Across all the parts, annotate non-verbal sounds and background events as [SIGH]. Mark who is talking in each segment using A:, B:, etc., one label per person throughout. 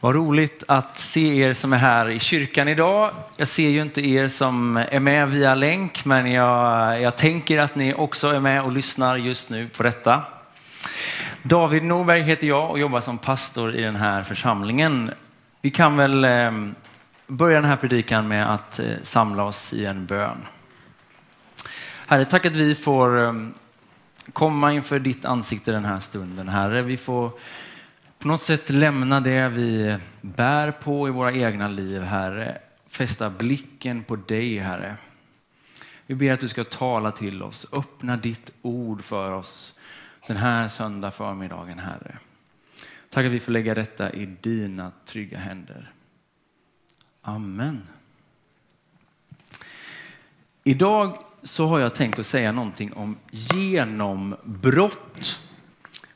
A: Vad roligt att se er som är här i kyrkan idag. Jag ser ju inte er som är med via länk, men jag, jag tänker att ni också är med och lyssnar just nu på detta. David Norberg heter jag och jobbar som pastor i den här församlingen. Vi kan väl eh, börja den här predikan med att eh, samla oss i en bön. Herre, tack att vi får eh, komma inför ditt ansikte den här stunden. Herre, vi får på något sätt lämna det vi bär på i våra egna liv, Herre. Fästa blicken på dig, Herre. Vi ber att du ska tala till oss, öppna ditt ord för oss den här söndag förmiddagen, Herre. Tack att vi får lägga detta i dina trygga händer. Amen. Idag så har jag tänkt att säga någonting om genombrott.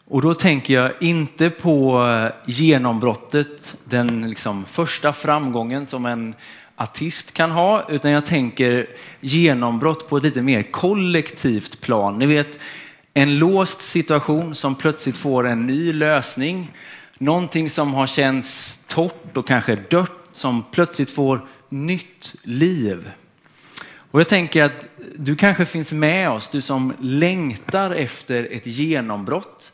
A: Och då tänker jag inte på eh, genombrottet, den liksom första framgången som en artist kan ha, utan jag tänker genombrott på ett lite mer kollektivt plan. Ni vet, en låst situation som plötsligt får en ny lösning. Någonting som har känts torrt och kanske dött som plötsligt får nytt liv. Och jag tänker att du kanske finns med oss, du som längtar efter ett genombrott.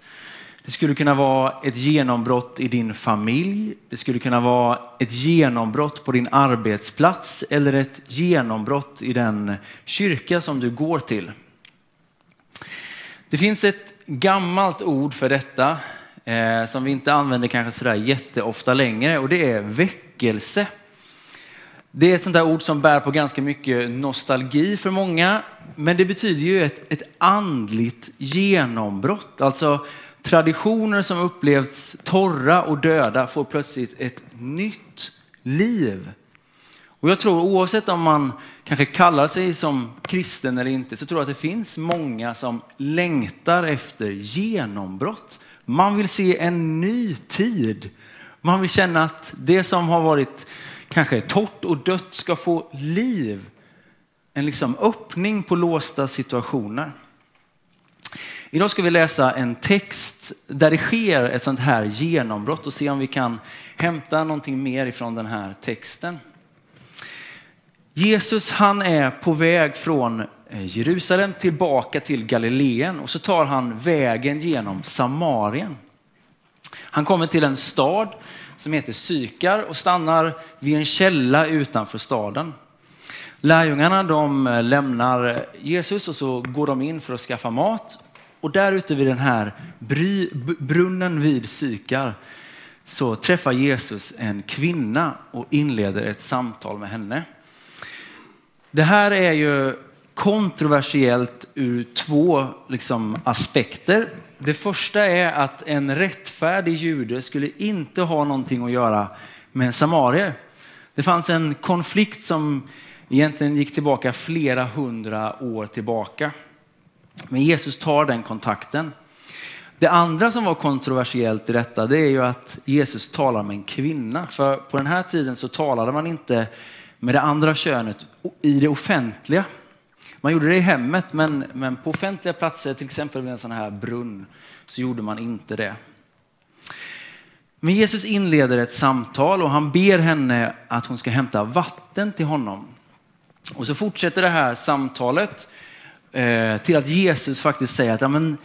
A: Det skulle kunna vara ett genombrott i din familj. Det skulle kunna vara ett genombrott på din arbetsplats eller ett genombrott i den kyrka som du går till. Det finns ett gammalt ord för detta eh, som vi inte använder kanske sådär jätteofta längre och det är väckelse. Det är ett sånt där ord som bär på ganska mycket nostalgi för många, men det betyder ju ett, ett andligt genombrott. Alltså traditioner som upplevts torra och döda får plötsligt ett nytt liv. Och jag tror oavsett om man kanske kallar sig som kristen eller inte så tror jag att det finns många som längtar efter genombrott. Man vill se en ny tid. Man vill känna att det som har varit kanske torrt och dött ska få liv. En liksom öppning på låsta situationer. Idag ska vi läsa en text där det sker ett sånt här genombrott och se om vi kan hämta någonting mer ifrån den här texten. Jesus han är på väg från eh, Jerusalem tillbaka till Galileen och så tar han vägen genom Samarien. Han kommer till en stad som heter Sykar och stannar vid en källa utanför staden. Lärjungarna de eh, lämnar Jesus och så går de in för att skaffa mat och där ute vid den här brunnen vid Sykar så träffar Jesus en kvinna och inleder ett samtal med henne. Det här är ju kontroversiellt ur två liksom, aspekter. Det första är att en rättfärdig jude skulle inte ha någonting att göra med samarier. Det fanns en konflikt som egentligen gick tillbaka flera hundra år tillbaka. Men Jesus tar den kontakten. Det andra som var kontroversiellt i detta det är ju att Jesus talar med en kvinna. För på den här tiden så talade man inte med det andra könet i det offentliga. Man gjorde det i hemmet men, men på offentliga platser, till exempel vid en sån här brunn, så gjorde man inte det. Men Jesus inleder ett samtal och han ber henne att hon ska hämta vatten till honom. Och så fortsätter det här samtalet Eh, till att Jesus faktiskt säger att ja, men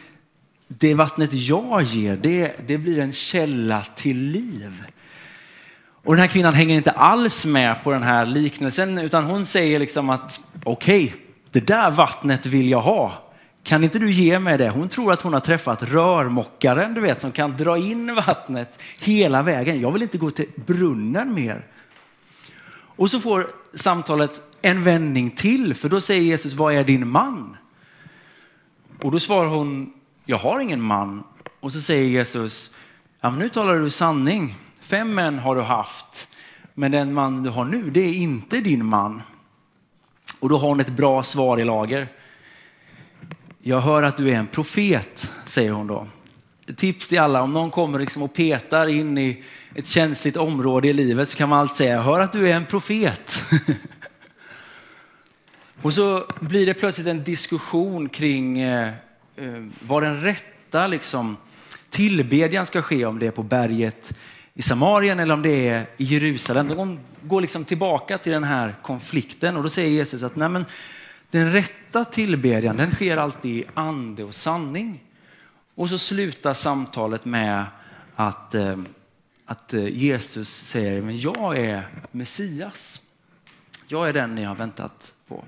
A: det vattnet jag ger, det, det blir en källa till liv. Och den här kvinnan hänger inte alls med på den här liknelsen utan hon säger liksom att okej, okay, det där vattnet vill jag ha. Kan inte du ge mig det? Hon tror att hon har träffat rörmokaren, du vet, som kan dra in vattnet hela vägen. Jag vill inte gå till brunnen mer. Och så får samtalet en vändning till, för då säger Jesus, vad är din man? Och då svarar hon, jag har ingen man. Och så säger Jesus, ja, men nu talar du sanning. Fem män har du haft, men den man du har nu, det är inte din man. Och då har hon ett bra svar i lager. Jag hör att du är en profet, säger hon då. Tips till alla, om någon kommer liksom och petar in i ett känsligt område i livet så kan man alltid säga, jag hör att du är en profet. [LAUGHS] och så blir det plötsligt en diskussion kring eh, eh var den rätta liksom, tillbedjan ska ske, om det är på berget i Samarien eller om det är i Jerusalem. De går liksom tillbaka till den här konflikten och då säger Jesus att Nej, men den rätta tillbedjan den sker alltid i ande och sanning. Och så slutar samtalet med att, eh, att eh, Jesus säger, men jag är Messias. Jag är den ni har väntat på.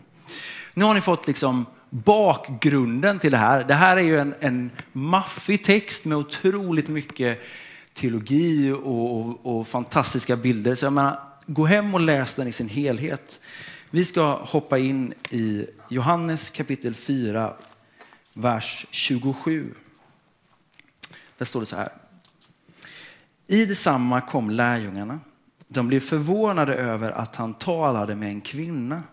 A: Nu har ni fått liksom bakgrunden till det här. Det här är ju en, en maffig text med otroligt mycket teologi och, och, och fantastiska bilder. Så jag menar, gå hem och läs den i sin helhet. Vi ska hoppa in i Johannes kapitel 4, vers 27. Där står det så här. I detsamma kom lärjungarna. De blev förvånade över att han talade med en kvinna.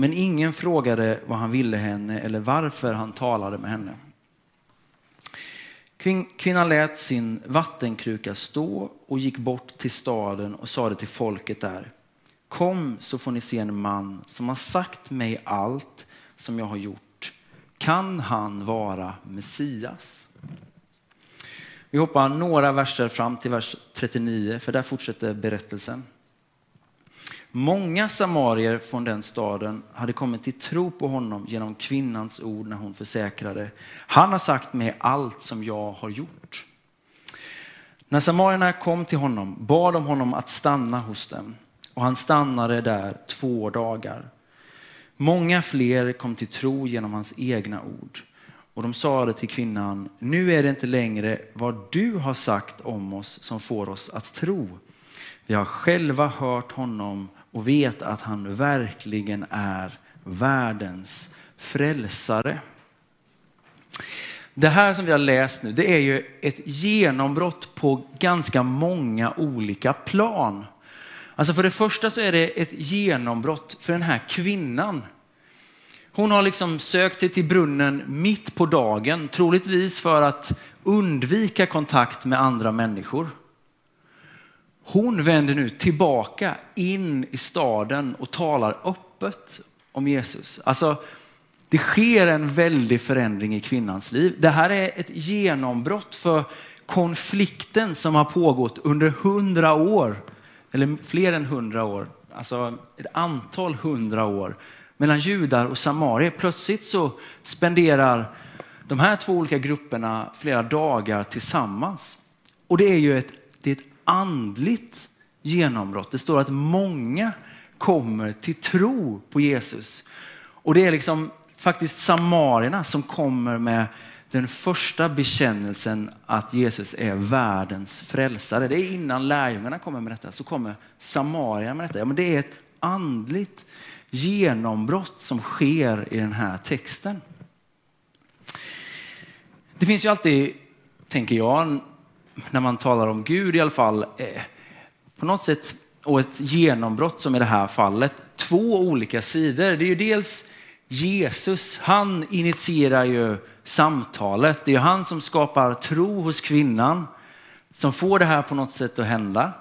A: Men ingen frågade vad han ville henne eller varför han talade med henne. Kvinnan lät sin vattenkruka stå och gick bort till staden och sade till folket där. Kom så får ni se en man som har sagt mig allt som jag har gjort. Kan han vara Messias? Vi hoppar några verser fram till vers 39 för där fortsätter berättelsen. Många samarier från den staden hade kommit till tro på honom genom kvinnans ord när hon försäkrade. Han har sagt mig allt som jag har gjort. När samarierna kom till honom bad de honom att stanna hos dem och han stannade där två dagar. Många fler kom till tro genom hans egna ord. Och de sade till kvinnan, nu är det inte längre vad du har sagt om oss som får oss att tro. Vi har själva hört honom och vet att han verkligen är världens frälsare. Det här som vi har läst nu, det är ju ett genombrott på ganska många olika plan. Alltså för det första så är det ett genombrott för den här kvinnan. Hon har liksom sökt sig till brunnen mitt på dagen, troligtvis för att undvika kontakt med andra människor. Hon vänder nu tillbaka in i staden och talar öppet om Jesus. Alltså, det sker en väldig förändring i kvinnans liv. Det här är ett genombrott för konflikten som har pågått under hundra år, eller fler än hundra år, alltså ett antal hundra år mellan judar och samarier. Plötsligt så spenderar de här två olika grupperna flera dagar tillsammans. Och det är ju ett, det är ett andligt genombrott. Det står att många kommer till tro på Jesus. Och det är liksom faktiskt samarierna som kommer med den första bekännelsen att Jesus är världens frälsare. Det är innan lärjungarna kommer med detta, så kommer samarierna med detta. Ja, men det är ett andligt genombrott som sker i den här texten. Det finns ju alltid, tänker jag, när man talar om Gud i alla fall, eh, på något sätt, och ett genombrott som i det här fallet, två olika sidor. Det är ju dels Jesus, han initierar ju samtalet. Det är han som skapar tro hos kvinnan, som får det här på något sätt att hända.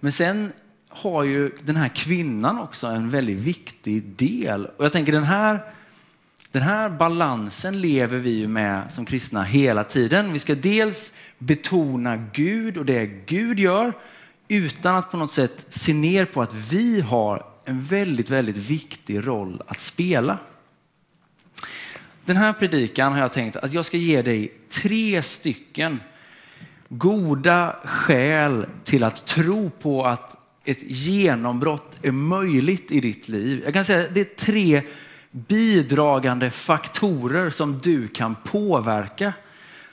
A: Men sen har ju den här kvinnan också en väldigt viktig del. Och jag tänker den här, den här balansen lever vi ju med som kristna hela tiden. Vi ska dels betona Gud och det Gud gör utan att på något sätt se ner på att vi har en väldigt, väldigt viktig roll att spela. Den här predikan har jag tänkt att jag ska ge dig tre stycken goda skäl till att tro på att ett genombrott är möjligt i ditt liv. Jag kan säga att det är tre bidragande faktorer som du kan påverka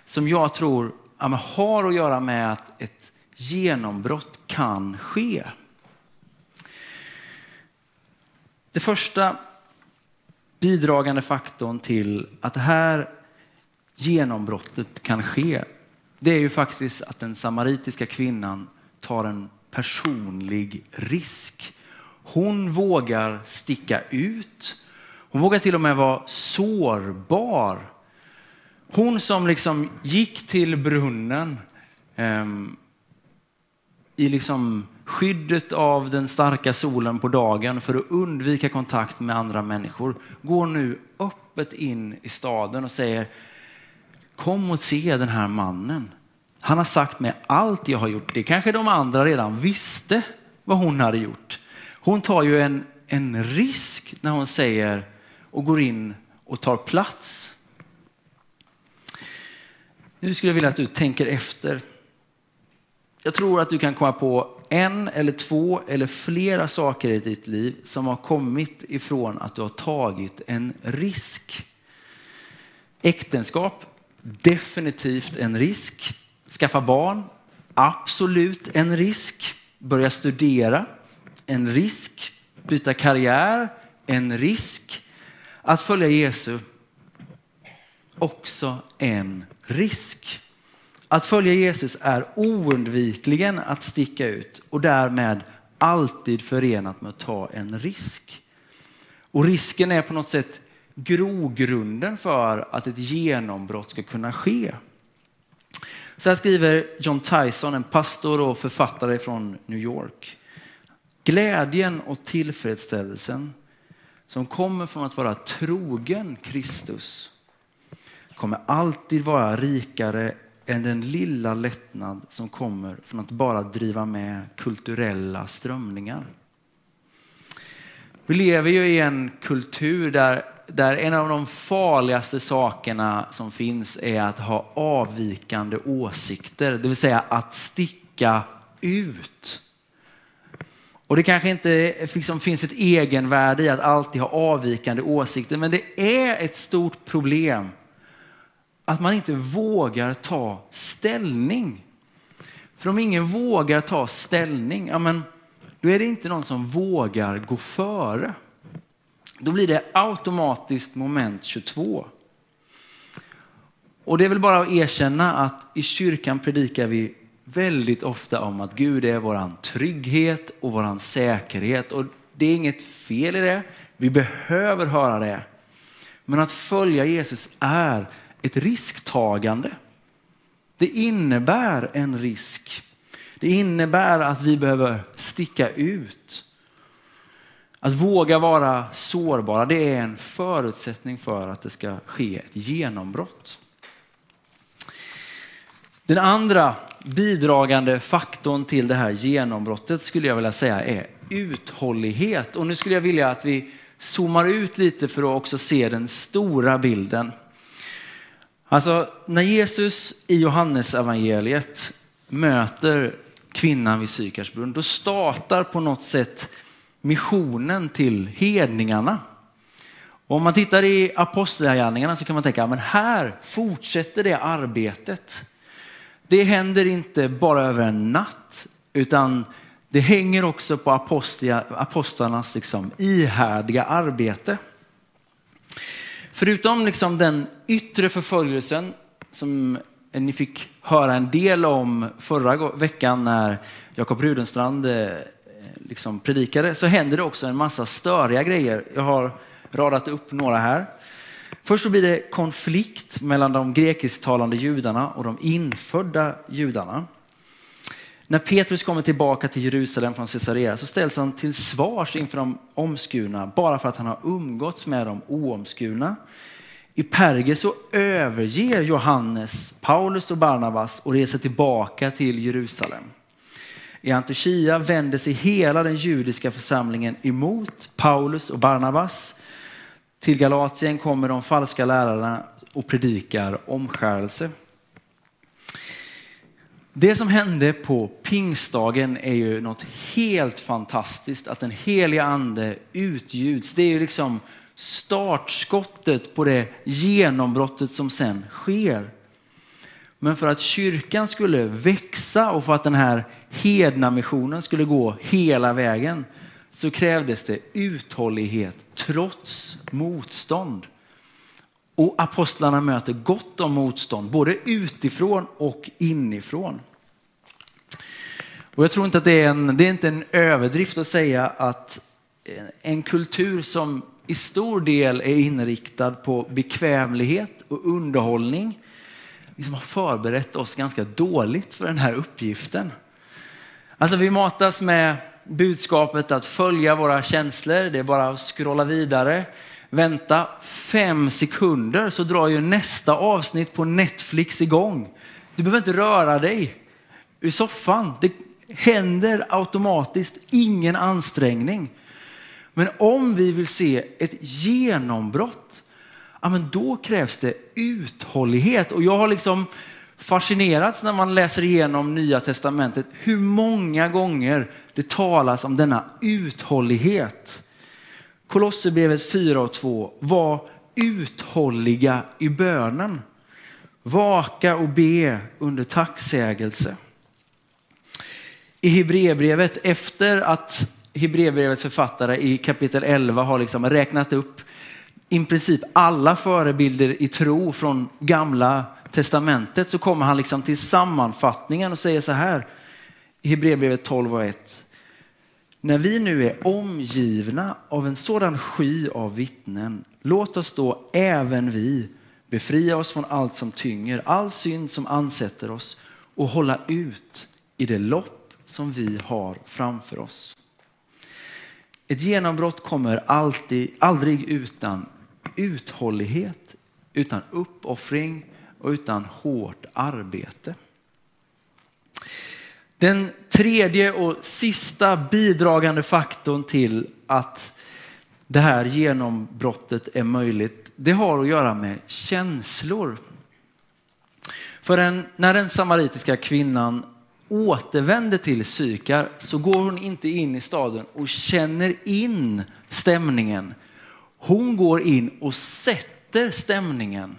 A: som jag tror har att göra med att ett genombrott kan ske. Det första bidragande faktorn till att det här genombrottet kan ske, det är ju faktiskt att den samaritiska kvinnan tar en personlig risk. Hon vågar sticka ut. Hon vågar till och med vara sårbar. Hon som liksom gick till brunnen eh, i liksom skyddet av den starka solen på dagen för att undvika kontakt med andra människor går nu öppet in i staden och säger kom och se den här mannen. Han har sagt mig allt jag har gjort. Det kanske de andra redan visste vad hon hade gjort. Hon tar ju en, en risk när hon säger och går in och tar plats. Nu skulle jag vilja att du tänker efter. Jag tror att du kan komma på en eller två eller flera saker i ditt liv som har kommit ifrån att du har tagit en risk. Äktenskap, definitivt en risk. Skaffa barn, absolut en risk. Börja studera, en risk. Byta karriär, en risk. Att följa Jesus, också en risk. Att följa Jesus är oundvikligen att sticka ut och därmed alltid förenat med att ta en risk. Och risken är på något sätt grogrunden för att ett genombrott ska kunna ske. Så här skriver John Tyson, en pastor och författare från New York. Glädjen och tillfredsställelsen som kommer från att vara trogen Kristus kommer alltid vara rikare än den lilla lättnad som kommer från att bara driva med kulturella strömningar. Vi lever ju i en kultur där, där en av de farligaste sakerna som finns är att ha avvikande åsikter, det vill säga att sticka ut. Och det kanske inte liksom finns ett egenvärde i att alltid ha avvikande åsikter, men det är ett stort problem att man inte vågar ta ställning. För om ingen vågar ta ställning, ja men, då är det inte någon som vågar gå före. Då blir det automatiskt moment 22. Och det är väl bara att erkänna att i kyrkan predikar vi väldigt ofta om att Gud är våran trygghet och våran säkerhet. Och det är inget fel i det. Vi behöver höra det. Men att följa Jesus är ett risktagande. Det innebär en risk. Det innebär att vi behöver sticka ut. Att våga vara sårbara, det är en förutsättning för att det ska ske ett genombrott. Den andra bidragande faktorn till det här genombrottet skulle jag vilja säga är uthållighet. Och nu skulle jag vilja att vi zoomar ut lite för att också se den stora bilden. Alltså när Jesus i Johannes evangeliet möter kvinnan vid Sykars brunn, då startar på något sätt missionen till hedningarna. Och om man tittar i apostlagärningarna så kan man tänka, men här fortsätter det arbetet. Det händer inte bara över en natt, utan det hänger också på apostlarnas liksom ihärdiga arbete. Förutom liksom den yttre förföljelsen som ni fick höra en del om förra veckan när Jakob Rudenstrand eh, liksom predikade så händer det också en massa störiga grejer. Jag har radat upp några här. Först så blir det konflikt mellan de grekisktalande judarna och de infödda judarna. När Petrus kommer tillbaka till Jerusalem från Caesarea så ställs han till svars inför de omskurna bara för att han har umgåtts med de oomskurna. I Perge så överger Johannes Paulus och Barnabas och reser tillbaka till Jerusalem. I Antiochia vänder sig hela den judiska församlingen emot Paulus och Barnabas. Till Galatien kommer de falska lärarna och predikar omskärelse. Det som hände på pingstdagen är ju något helt fantastiskt. Att den heliga ande utgjuts. Det är ju liksom startskottet på det genombrottet som sen sker. Men för att kyrkan skulle växa och för att den här hedna missionen skulle gå hela vägen så krävdes det uthållighet trots motstånd. Och apostlarna möter gott om motstånd, både utifrån och inifrån. Och jag tror inte att det är en, det är inte en överdrift att säga att en kultur som i stor del är inriktad på bekvämlighet och underhållning liksom har förberett oss ganska dåligt för den här uppgiften. Alltså vi matas med budskapet att följa våra känslor, det är bara att scrolla vidare. Vänta fem sekunder så drar ju nästa avsnitt på Netflix igång. Du behöver inte röra dig ur soffan. Det händer automatiskt, ingen ansträngning. Men om vi vill se ett genombrott, ja, men då krävs det uthållighet. Och jag har liksom fascinerats när man läser igenom Nya Testamentet hur många gånger det talas om denna uthållighet. Kolosserbrevet 4 och 2. Var uthålliga i bönen. Vaka och be under tacksägelse. I Hebreerbrevet, efter att Hebreerbrevets författare i kapitel 11 har liksom räknat upp i princip alla förebilder i tro från gamla testamentet så kommer han liksom till sammanfattningen och säger så här i Hebreerbrevet 12 och 1. När vi nu är omgivna av en sådan sky av vittnen, låt oss då även vi befria oss från allt som tynger, all synd som ansätter oss och hålla ut i det lopp som vi har framför oss. Ett genombrott kommer alltid, aldrig utan uthållighet, utan uppoffring och utan hårt arbete. Den tredje och sista bidragande faktorn till att det här genombrottet är möjligt, det har att göra med känslor. För en, när den samaritiska kvinnan återvänder till Sykar så går hon inte in i staden och känner in stämningen. Hon går in och sätter stämningen.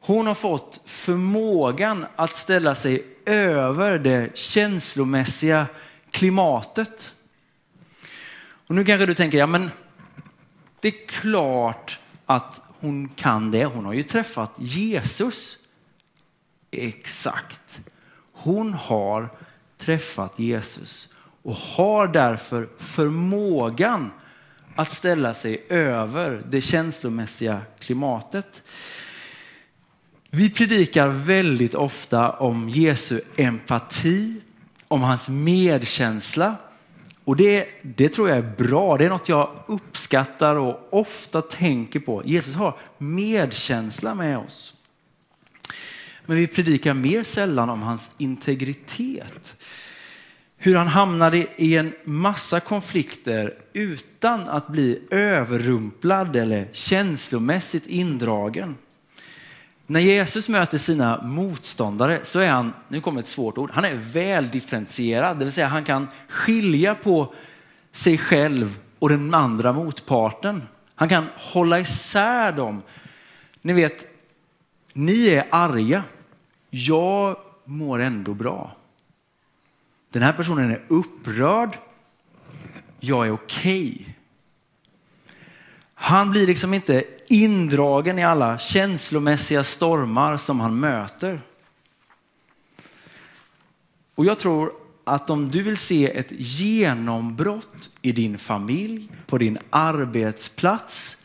A: Hon har fått förmågan att ställa sig över det känslomässiga klimatet. Och nu kanske du tänker, ja men det är klart att hon kan det. Hon har ju träffat Jesus. Exakt. Hon har träffat Jesus och har därför förmågan att ställa sig över det känslomässiga klimatet. Vi predikar väldigt ofta om Jesu empati, om hans medkänsla. Och det, det tror jag är bra. Det är något jag uppskattar och ofta tänker på. Jesus har medkänsla med oss. Men vi predikar mer sällan om hans integritet. Hur han hamnade i en massa konflikter utan att bli överrumplad eller känslomässigt indragen. När Jesus möter sina motståndare så är han, nu kommer ett svårt ord, han är väldifferentierad. Det vill säga han kan skilja på sig själv och den andra motparten. Han kan hålla isär dem. Ni vet, ni är arga. Jag mår ändå bra. Den här personen är upprörd. Jag är okej. Okay. Han blir liksom inte indragen i alla känslomässiga stormar som han möter. Och jag tror att om du vill se ett genombrott i din familj, på din arbetsplats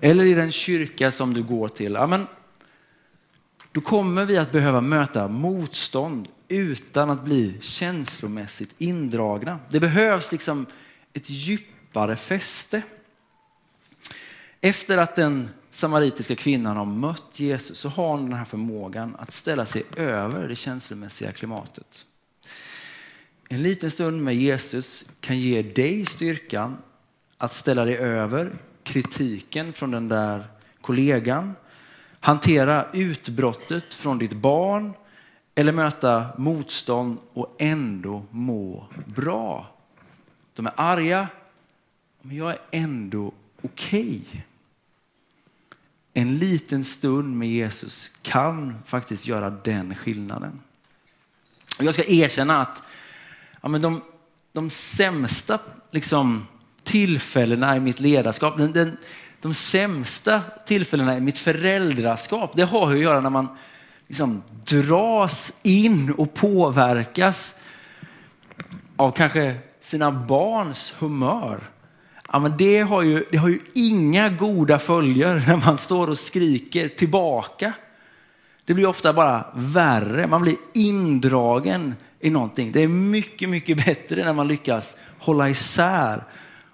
A: eller i den kyrka som du går till, amen, då kommer vi att behöva möta motstånd utan att bli känslomässigt indragna. Det behövs liksom ett djupare fäste. Efter att den samaritiska kvinnan har mött Jesus så har hon den här förmågan att ställa sig över det känslomässiga klimatet. En liten stund med Jesus kan ge dig styrkan att ställa dig över kritiken från den där kollegan, hantera utbrottet från ditt barn eller möta motstånd och ändå må bra. De är arga, men jag är ändå okej. Okay en liten stund med Jesus kan faktiskt göra den skillnaden. Och jag ska erkänna att ja, men de, de sämsta liksom, tillfällena i mitt ledarskap, den, den, de sämsta tillfällena i mitt föräldraskap, det har att göra när man liksom dras in och påverkas av kanske sina barns humör ja, men det, har ju, det har ju inga goda följer när man står och skriker tillbaka. Det blir ofta bara värre. Man blir indragen i någonting. Det är mycket, mycket bättre när man lyckas hålla isär,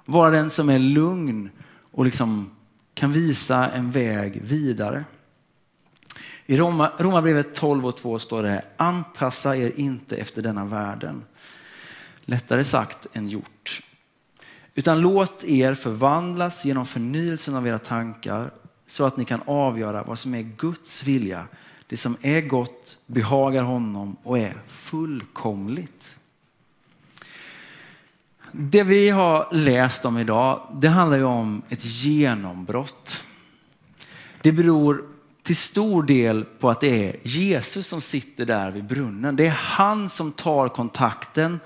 A: vara den som är lugn och liksom kan visa en väg vidare. I Roma, Romarbrevet 12 och 2 står det, anpassa er inte efter denna världen. Lättare sagt än gjort. Utan låt er förvandlas genom förnyelsen av era tankar så att ni kan avgöra vad som är Guds vilja, det som är gott, behagar honom och är fullkomligt. Det vi har läst om idag, det handlar ju om ett genombrott. Det beror till stor del på att det är Jesus som sitter där vid brunnen. Det är han som tar kontakten.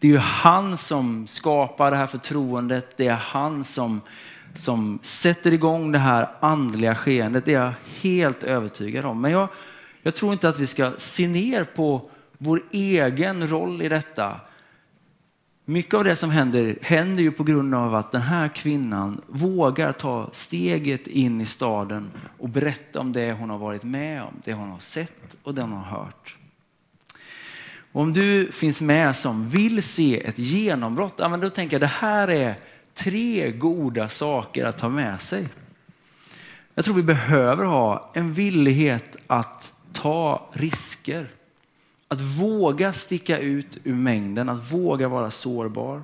A: Det är ju han som skapar det här förtroendet. Det är han som, som sätter igång det här andliga skeendet. Det är jag helt övertygad om. Men jag, jag tror inte att vi ska se ner på vår egen roll i detta. Mycket av det som händer händer ju på grund av att den här kvinnan vågar ta steget in i staden och berätta om det hon har varit med om, det hon har sett och det hon har hört. Och om du finns med som vill se ett genombrott, då tänker jag det här är tre goda saker att ta med sig. Jag tror vi behöver ha en villighet att ta risker. Att våga sticka ut ur mängden, att våga vara sårbar.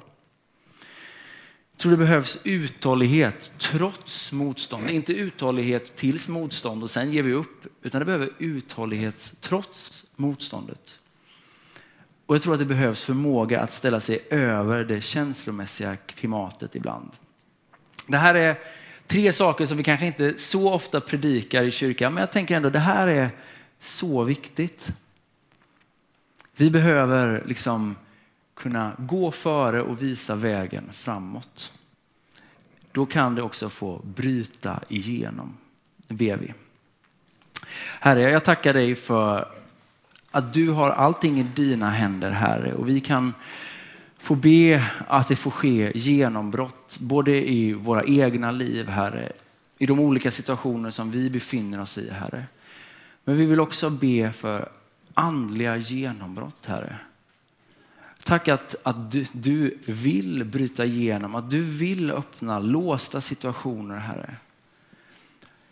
A: Jag tror det behövs uthållighet trots motstånd. Inte uthållighet tills motstånd och sen ger vi upp. Utan det behöver uthållighet trots motståndet. Och jag tror att det behövs förmåga att ställa sig över det känslomässiga klimatet ibland. Det här är tre saker som vi kanske inte så ofta predikar i kyrkan, men jag tänker ändå det här är så viktigt. Vi behöver liksom kunna gå före och visa vägen framåt. Då kan det också få bryta igenom. Ber vi. Herre, jag tackar dig för att du har allting i dina händer, Herre. Och vi kan få be att det får ske genombrott, både i våra egna liv, Herre, i de olika situationer som vi befinner oss i, Herre. Men vi vill också be för andliga genombrott, Herre. Tack att, att du, du vill bryta igenom, att du vill öppna låsta situationer, Herre.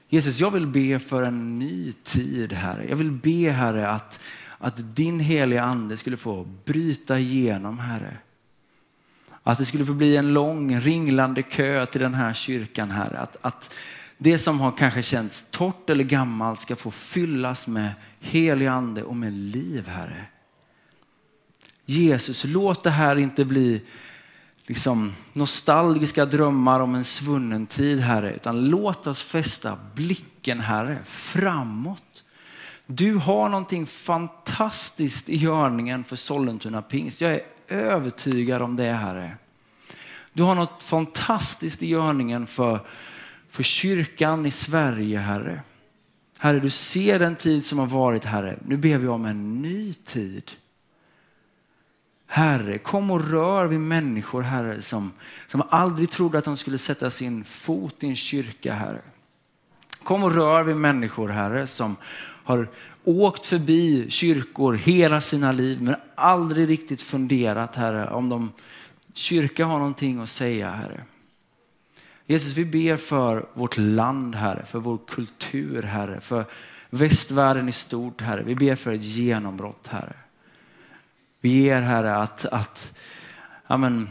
A: Jesus, jag vill be för en ny tid, Herre. Jag vill be, Herre, att, att din heliga ande skulle få bryta igenom, Herre. Att det skulle få bli en lång ringlande kö till den här kyrkan, Herre. Att, att det som har kanske känts torrt eller gammalt ska få fyllas med helig ande och med liv, Herre. Jesus, låt det här inte bli liksom nostalgiska drömmar om en svunnen tid, Herre, utan låt oss fästa blicken, Herre, framåt. Du har någonting fantastiskt i görningen för Sollentuna pingst. Jag är övertygad om det, Herre. Du har något fantastiskt i görningen för, för kyrkan i Sverige, Herre. Herre, du ser den tid som har varit, Herre. Nu ber vi om en ny tid. Herre, kom och rör vid människor, Herre, som, som aldrig trodde att de skulle sätta sin fot i en kyrka, Herre. Kom och rör vid människor, Herre, som har åkt förbi kyrkor hela sina liv, men aldrig riktigt funderat, Herre, om de kyrka har någonting att säga, Herre. Jesus, vi ber för vårt land, Herre, för vår kultur, Herre, för västvärlden i stort, Herre. Vi ber för ett genombrott, Herre. Vi ger, Herre, att, att amen,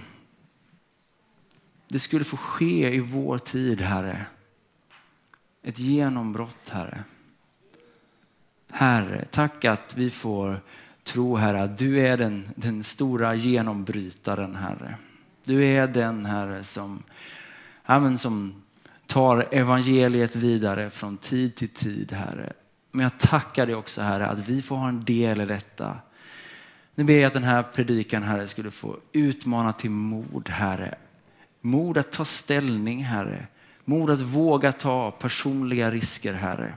A: det skulle få ske i vår tid, Herre. Ett genombrott, Herre. Herre, tack att vi får tro, Herre, att du är den, den stora genombrytaren, Herre. Du är den, Herre, som Amen, som tar evangeliet vidare från tid till tid, Herre. Men jag tackar dig också, Herre, att vi får ha en del i detta. Nu ber jag att den här predikan, Herre, skulle få utmana till mod, Herre. Mod att ta ställning, Herre. Mod att våga ta personliga risker, Herre.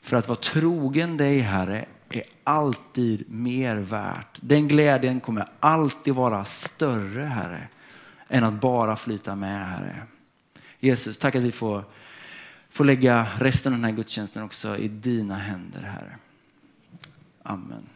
A: För att vara trogen dig, Herre, är alltid mer värt. Den glädjen kommer alltid vara större, Herre än att bara flyta med, Herre. Jesus, tack att vi får, får lägga resten av den här gudstjänsten också i dina händer, Herre. Amen.